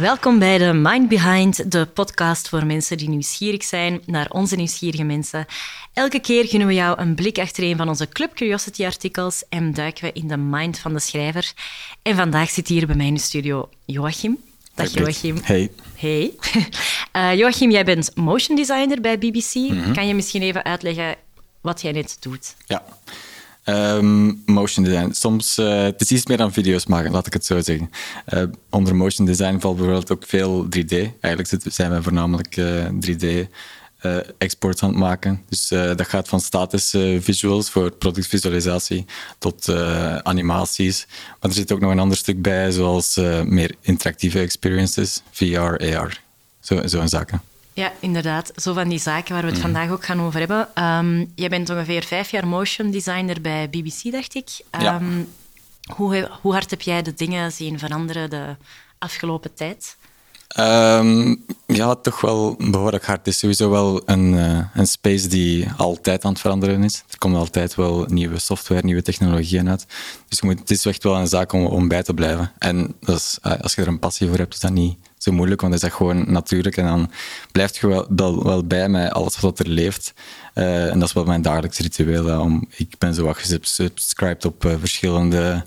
Welkom bij de Mind Behind, de podcast voor mensen die nieuwsgierig zijn naar onze nieuwsgierige mensen. Elke keer gunnen we jou een blik achter een van onze Club Curiosity artikels en duiken we in de mind van de schrijver. En vandaag zit hier bij mij in de studio Joachim. Dag Joachim. Hey. Hey. Uh, Joachim, jij bent motion designer bij BBC. Kan je misschien even uitleggen wat jij net doet? Ja. Ehm, motion design. Soms, uh, het is iets meer dan video's maken, laat ik het zo zeggen. Uh, onder motion design valt bijvoorbeeld ook veel 3D. Eigenlijk zijn we voornamelijk 3D exports aan het maken. Dus dat gaat van statische visuals voor productvisualisatie tot animaties. Maar er zit ook nog een ander stuk bij, zoals meer interactieve experiences, VR, AR. Zo'n zo zaken. Ja, inderdaad. Zo van die zaken waar we het Mhm. vandaag ook gaan over hebben. Ehm, jij bent ongeveer vijf jaar motion designer bij BBC, dacht ik. Ja. Ehm, hoe, hoe hard heb jij de dingen zien veranderen de afgelopen tijd? Ehm, ja, toch wel behoorlijk hard. Het is sowieso wel een, eh, een space die altijd aan het veranderen is. Er komt altijd wel nieuwe software, nieuwe technologieën uit. Dus je moet, het is echt wel een zaak om, om bij te blijven. En dat is, eh, als je er een passie voor hebt, is dat niet zo moeilijk, want dat is echt gewoon natuurlijk. En dan blijft je wel, wel, wel bij met alles wat er leeft. Eh, en dat is wel mijn dagelijks ritueel. om, ik ben zo wat gesubscribed op eh, verschillende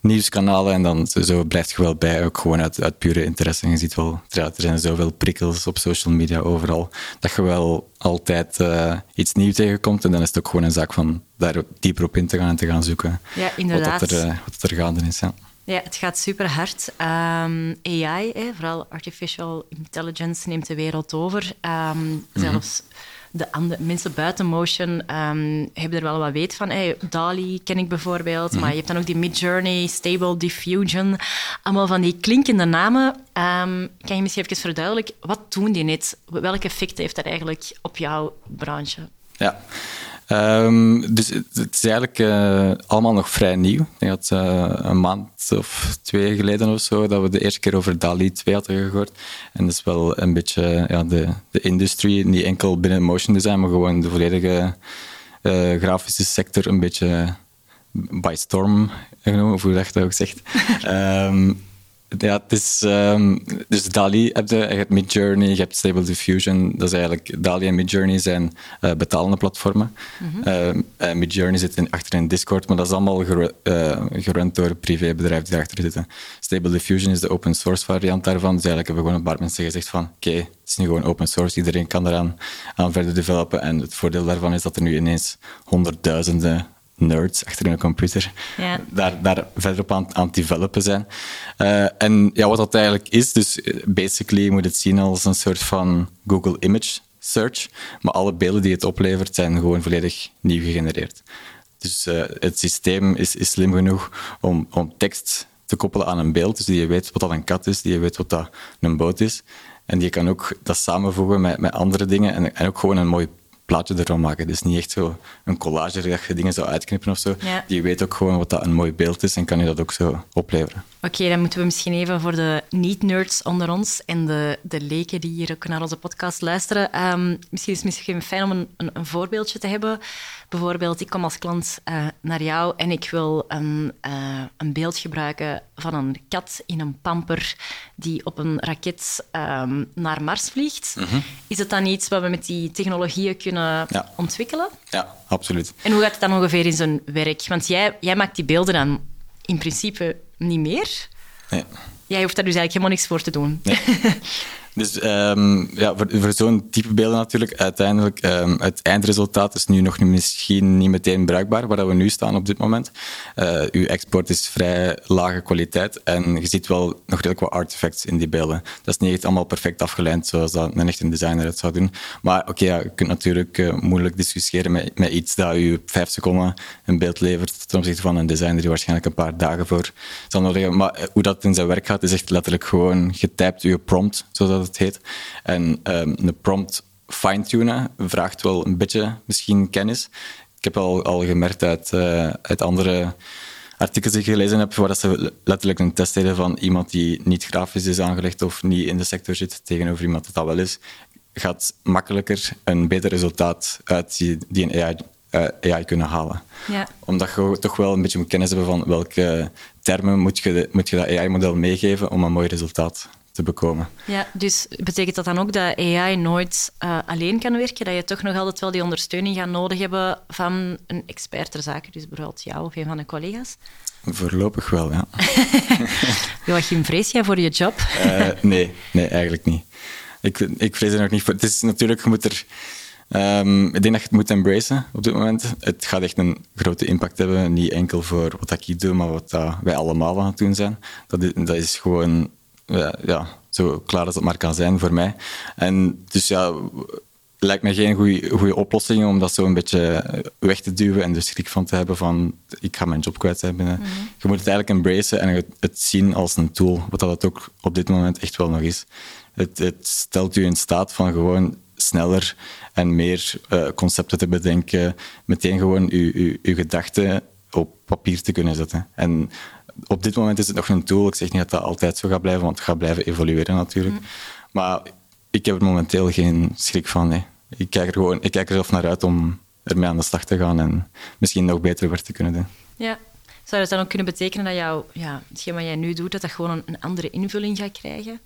nieuwskanalen en dan zo blijft je wel bij, ook gewoon uit, uit pure interesse. En je ziet wel, er zijn zoveel prikkels op social media overal, dat je wel altijd eh, iets nieuws tegenkomt. En dan is het ook gewoon een zaak van daar dieper op in te gaan en te gaan zoeken Ja, wat, inderdaad. dat er, wat dat er gaande is. Ja. Ja, het gaat super hard. Ehm, AI, vooral artificial intelligence, neemt de wereld over. Ehm, Zelfs de andere, mensen buiten motion ehm, hebben er wel wat weet van. Hey, DALI ken ik bijvoorbeeld, maar je hebt dan ook die Midjourney, Stable Diffusion. Allemaal van die klinkende namen. Kan je misschien even verduidelijken, wat doen die net? Welk effect heeft dat eigenlijk op jouw branche? Ja. Ehm, dus het, is eigenlijk eh, allemaal nog vrij nieuw. Ik denk dat eh, een maand of twee geleden of zo dat we de eerste keer over DALI 2 hadden gehoord. En dat is wel een beetje ja, de, de industrie, niet enkel binnen motion design, maar gewoon de volledige eh, grafische sector een beetje by storm genomen, of hoe je dat ook zegt. Ehm, ja, het is... ehm, dus DALI heb je, je hebt Midjourney, je hebt Stable Diffusion. Dat is eigenlijk... DALI en Midjourney zijn eh, betalende platformen. Ehm, en Midjourney zit in, achter in Discord, maar dat is allemaal geru- eh, gerund door privébedrijven die daarachter zitten. Stable Diffusion is de open source variant daarvan. Dus eigenlijk hebben gewoon een paar mensen gezegd van oké, het is nu gewoon open source, iedereen kan eraan aan verder developen. En het voordeel daarvan is dat er nu ineens honderdduizenden nerds achter hun computer Ja. daar, daar verder op aan, aan het developen zijn. Eh, en ja, wat dat eigenlijk is, dus eh, basically je moet het zien als een soort van Google Image Search, maar alle beelden die het oplevert zijn gewoon volledig nieuw gegenereerd. Dus eh, het systeem is, is slim genoeg om, om tekst te koppelen aan een beeld, dus die je weet wat dat een kat is, die je weet wat dat een boot is. En die kan ook dat samenvoegen met, met andere dingen en, en ook gewoon een mooi plaatje ervan maken. Dus niet echt zo een collage dat je dingen zou uitknippen of zo. Ja. Die weet ook gewoon wat dat een mooi beeld is en kan je dat ook zo opleveren. Oké, dan moeten we misschien even voor de niet-nerds onder ons en de, de leken die hier ook naar onze podcast luisteren. ehm, misschien is het misschien fijn om een, een, een voorbeeldje te hebben. Bijvoorbeeld, ik kom als klant eh, naar jou en ik wil een, eh, een beeld gebruiken van een kat in een pamper die op een raket ehm, naar Mars vliegt. Is het dan iets wat we met die technologieën kunnen Ja. ontwikkelen? Ja, absoluut. En hoe gaat het dan ongeveer in zijn werk? Want jij, jij maakt die beelden dan in principe niet meer. Nee. Jij hoeft daar dus eigenlijk helemaal niks voor te doen. Dus ehm, ja, voor, zo'n type beelden natuurlijk, uiteindelijk, ehm, het eindresultaat is nu nog misschien niet meteen bruikbaar, waar we nu staan op dit moment. Eh uw export is vrij lage kwaliteit en je ziet wel nog redelijk wat artifacts in die beelden. Dat is niet echt allemaal perfect afgeleid zoals dat een echte designer het zou doen. Maar oké, je kunt natuurlijk eh, moeilijk discussiëren met, met iets dat u op vijf seconden een beeld levert ten opzichte van een designer die waarschijnlijk een paar dagen voor zal nodig hebben. Maar eh, hoe dat in zijn werk gaat, is echt letterlijk gewoon getypt uw prompt, zoals dat het heet. En ehm, een prompt fine-tunen vraagt wel een beetje misschien kennis. Ik heb al, al gemerkt uit, eh, uit andere artikels die ik gelezen heb, waar dat ze letterlijk een test deden van iemand die niet grafisch is aangelegd of niet in de sector zit, tegenover iemand dat dat wel is, gaat makkelijker een beter resultaat uit die, die een AI uh, AI kunnen halen. Ja. Omdat je toch wel een beetje moet kennis hebben van welke termen moet je, moet je dat AI-model meegeven om een mooi resultaat te bekomen. Ja, dus betekent dat dan ook dat AI nooit uh, alleen kan werken? Dat je toch nog altijd wel die ondersteuning gaat nodig hebben van een expert ter zake, dus bijvoorbeeld jou of een van de collega's? Voorlopig wel, ja. Joachim, vrees jij voor je job? Uh, nee, nee, eigenlijk niet. Ik, ik vrees er nog niet voor. Het is natuurlijk, je moet er... Um, ik denk dat je het moet embracen op dit moment. Het gaat echt een grote impact hebben. Niet enkel voor wat ik doe, maar wat wij allemaal aan het doen zijn. Dat is, dat is gewoon ja, ja, zo klaar als het maar kan zijn voor mij. En dus ja, lijkt me geen goede oplossing om dat zo een beetje weg te duwen en er schrik van te hebben van ik ga mijn job kwijt zijn. Mm Je moet het eigenlijk embracen en het zien als een tool, wat dat ook op dit moment echt wel nog is. Het, het stelt u in staat van gewoon sneller en meer uh, concepten te bedenken, meteen gewoon uw, uw, uw gedachten op papier te kunnen zetten. En op dit moment is het nog een tool. Ik zeg niet dat dat altijd zo gaat blijven, want het gaat blijven evolueren natuurlijk. Mm. Maar ik heb er momenteel geen schrik van. Nee. Ik, kijk er gewoon, ik kijk er zelf naar uit om ermee aan de slag te gaan en misschien nog beter werk te kunnen doen. Ja. Zou dat dan ook kunnen betekenen dat jouw, ja, hetgeen wat jij nu doet, dat dat gewoon een, andere invulling gaat krijgen?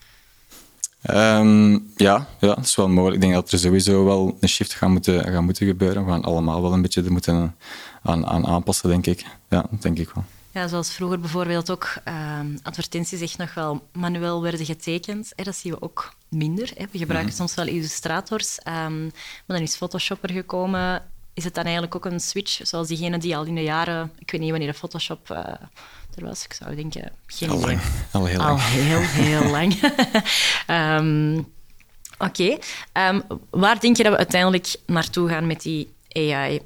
Um, ja, ja, dat is wel mogelijk. Ik denk dat er sowieso wel een shift gaat moeten, gaat moeten gebeuren. We gaan allemaal wel een beetje er moeten aan, aan aanpassen, denk ik. Ja, denk ik wel. Ja, zoals vroeger bijvoorbeeld ook uh, advertenties echt nog wel manueel werden getekend. Hè, dat zien we ook minder. Hè. We gebruiken mhm. soms wel illustrators, um, maar dan is Photoshop er gekomen. Is het dan eigenlijk ook een switch, zoals diegene die al in de jaren... Ik weet niet wanneer de Photoshop uh, er was. Ik zou denken... Geen al lang. Al heel lang. Al heel, heel lang. um, Oké. Okay. Um, waar denk je dat we uiteindelijk naartoe gaan met die AI?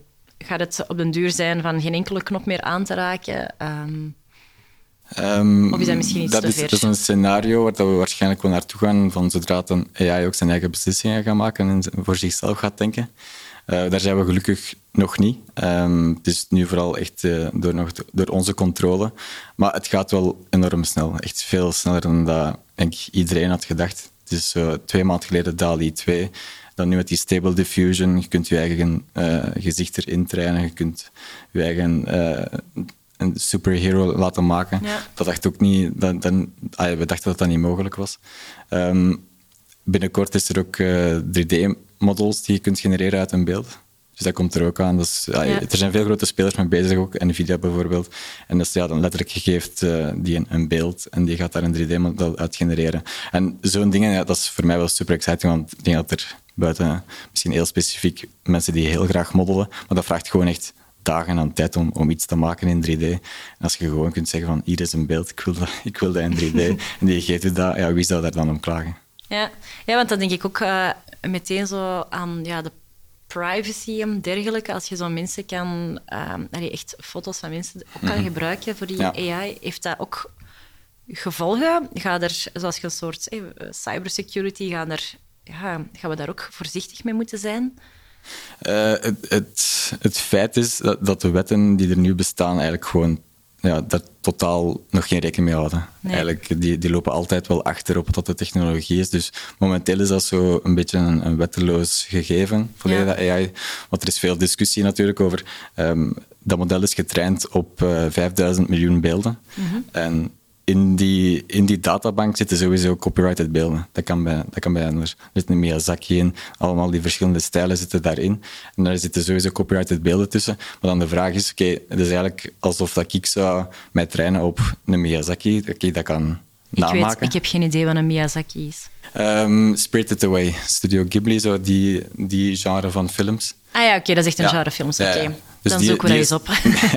gaat het op den duur zijn van geen enkele knop meer aan te raken? Um, um, of is dat misschien iets dat te is, ver? Dat is een scenario waar we waarschijnlijk wel naartoe gaan van zodra een AI ook zijn eigen beslissingen gaat maken en voor zichzelf gaat denken. Uh, daar zijn we gelukkig nog niet. Um, het is nu vooral echt uh, door, nog, door onze controle. Maar het gaat wel enorm snel. Echt veel sneller dan dat denk ik, iedereen had gedacht. Het is uh, twee maanden geleden DALI 2. Dan nu met die Stable Diffusion, je kunt je eigen gezicht erin trainen, je kunt je eigen een superhero laten maken. Dat dacht ook niet, dat, dan, ah, we dachten dat dat niet mogelijk was. Um, binnenkort is er ook uh, eh, 3D-models die je kunt genereren uit een beeld. Dus dat komt er ook aan. Dus, ja, Er zijn veel grote spelers mee bezig, ook Nvidia bijvoorbeeld. En dat is ja, dan letterlijk geeft uh, die een, een, beeld en die gaat daar een 3D-model uit genereren. En zo'n dingen, ja, dat is voor mij wel super exciting, want ik denk dat er buiten misschien heel specifiek mensen die heel graag modellen, maar dat vraagt gewoon echt dagen aan tijd om, om iets te maken in 3D. En als je gewoon kunt zeggen van hier is een beeld, ik wil dat, ik wil dat in 3D, en die geeft je dat, ja, wie zou daar dan om klagen? Ja, ja want dan denk ik ook uh, meteen zo aan ja, de privacy en dergelijke. Als je zo mensen kan, uh, echt foto's van mensen ook kan mhm. gebruiken voor die AI, heeft dat ook gevolgen? Ga er, zoals je een soort eh, cybersecurity, gaan er ja, gaan we daar ook voorzichtig mee moeten zijn? Uh, het, het, het, feit is dat, dat, de wetten die er nu bestaan eigenlijk gewoon ja, daar totaal nog geen rekening mee houden. Eigenlijk, die, die lopen altijd wel achter op wat de technologie is. Dus momenteel is dat zo een beetje een, een wetteloos gegeven, volledig ja. AI. Want er is veel discussie natuurlijk over... Um, dat model is getraind op uh, eh, 5000 miljoen beelden. Mm -hmm. En in die, in die databank zitten sowieso copyrighted beelden. Dat kan bij, dat kan bij anders. Er zit een Miyazaki in, allemaal die verschillende stijlen zitten daarin. En daar zitten sowieso copyrighted beelden tussen. Maar dan de vraag is, oké, het is eigenlijk alsof dat ik zou mij trainen op een Miyazaki, ik dat kan. Ik, weet, ik heb geen idee wat een Miyazaki is. Um, Spirited Away, Studio Ghibli, zo die, die genre van films. Ah ja, oké, dat is echt een ja. genre films. Oké, dus dan die, zoeken we dat eens op.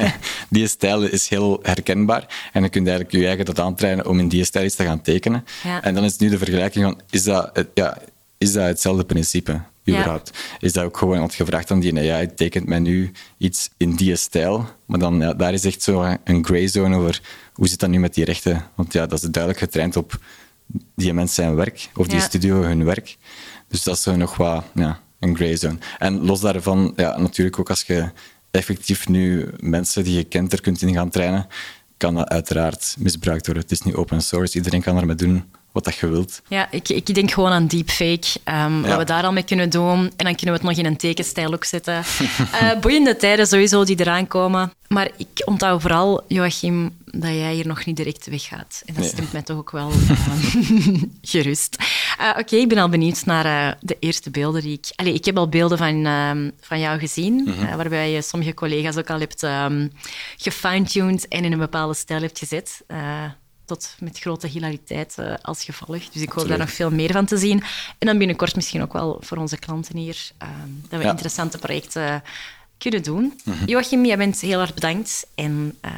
die stijl is heel herkenbaar. En dan kun je eigenlijk je eigen dat aantrainen om in die stijl iets te gaan tekenen. Ja. En dan is nu de vergelijking van, is dat, ja, is dat hetzelfde principe? Überhaupt. Is dat ook gewoon, want gevraagd aan die AI, tekent mij nu iets in die stijl. Maar dan, ja, daar is echt zo een gray zone over, hoe zit dat nu met die rechten? Want ja, dat is duidelijk getraind op die mensen zijn werk, of die studio hun werk. Dus dat is zo nog wat, ja, een gray zone. En los daarvan, ja, natuurlijk ook als je effectief nu mensen die je kent er kunt in gaan trainen, kan dat uiteraard misbruikt worden. Het is niet open source, iedereen kan ermee doen wat dat je wilt. Ja, ik, ik denk gewoon aan deepfake. Um, Wat we daar al mee kunnen doen. En dan kunnen we het nog in een tekenstijl ook zetten. uh, boeiende tijden sowieso die eraan komen. Maar ik onthoud vooral, Joachim, dat jij hier nog niet direct weggaat. En dat stemt mij toch ook wel uh, gerust. Uh, Oké, ik ben al benieuwd naar de eerste beelden die ik... Allee, ik heb al beelden van, ehm, van jou gezien, mm -hmm. waarbij je sommige collega's ook al hebt um, gefine-tuned en in een bepaalde stijl hebt gezet tot met grote hilariteit uh, als gevolg. Dus ik hoop daar nog veel meer van te zien. En dan binnenkort misschien ook wel voor onze klanten hier, uh, dat we interessante projecten kunnen doen. Mm -hmm. Joachim, jij bent heel erg bedankt. En uh,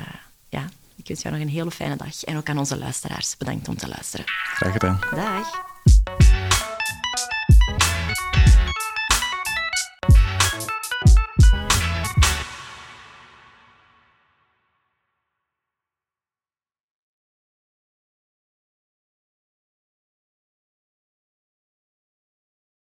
ja, ik wens jou nog een hele fijne dag. En ook aan onze luisteraars bedankt om te luisteren. Graag gedaan. Dag.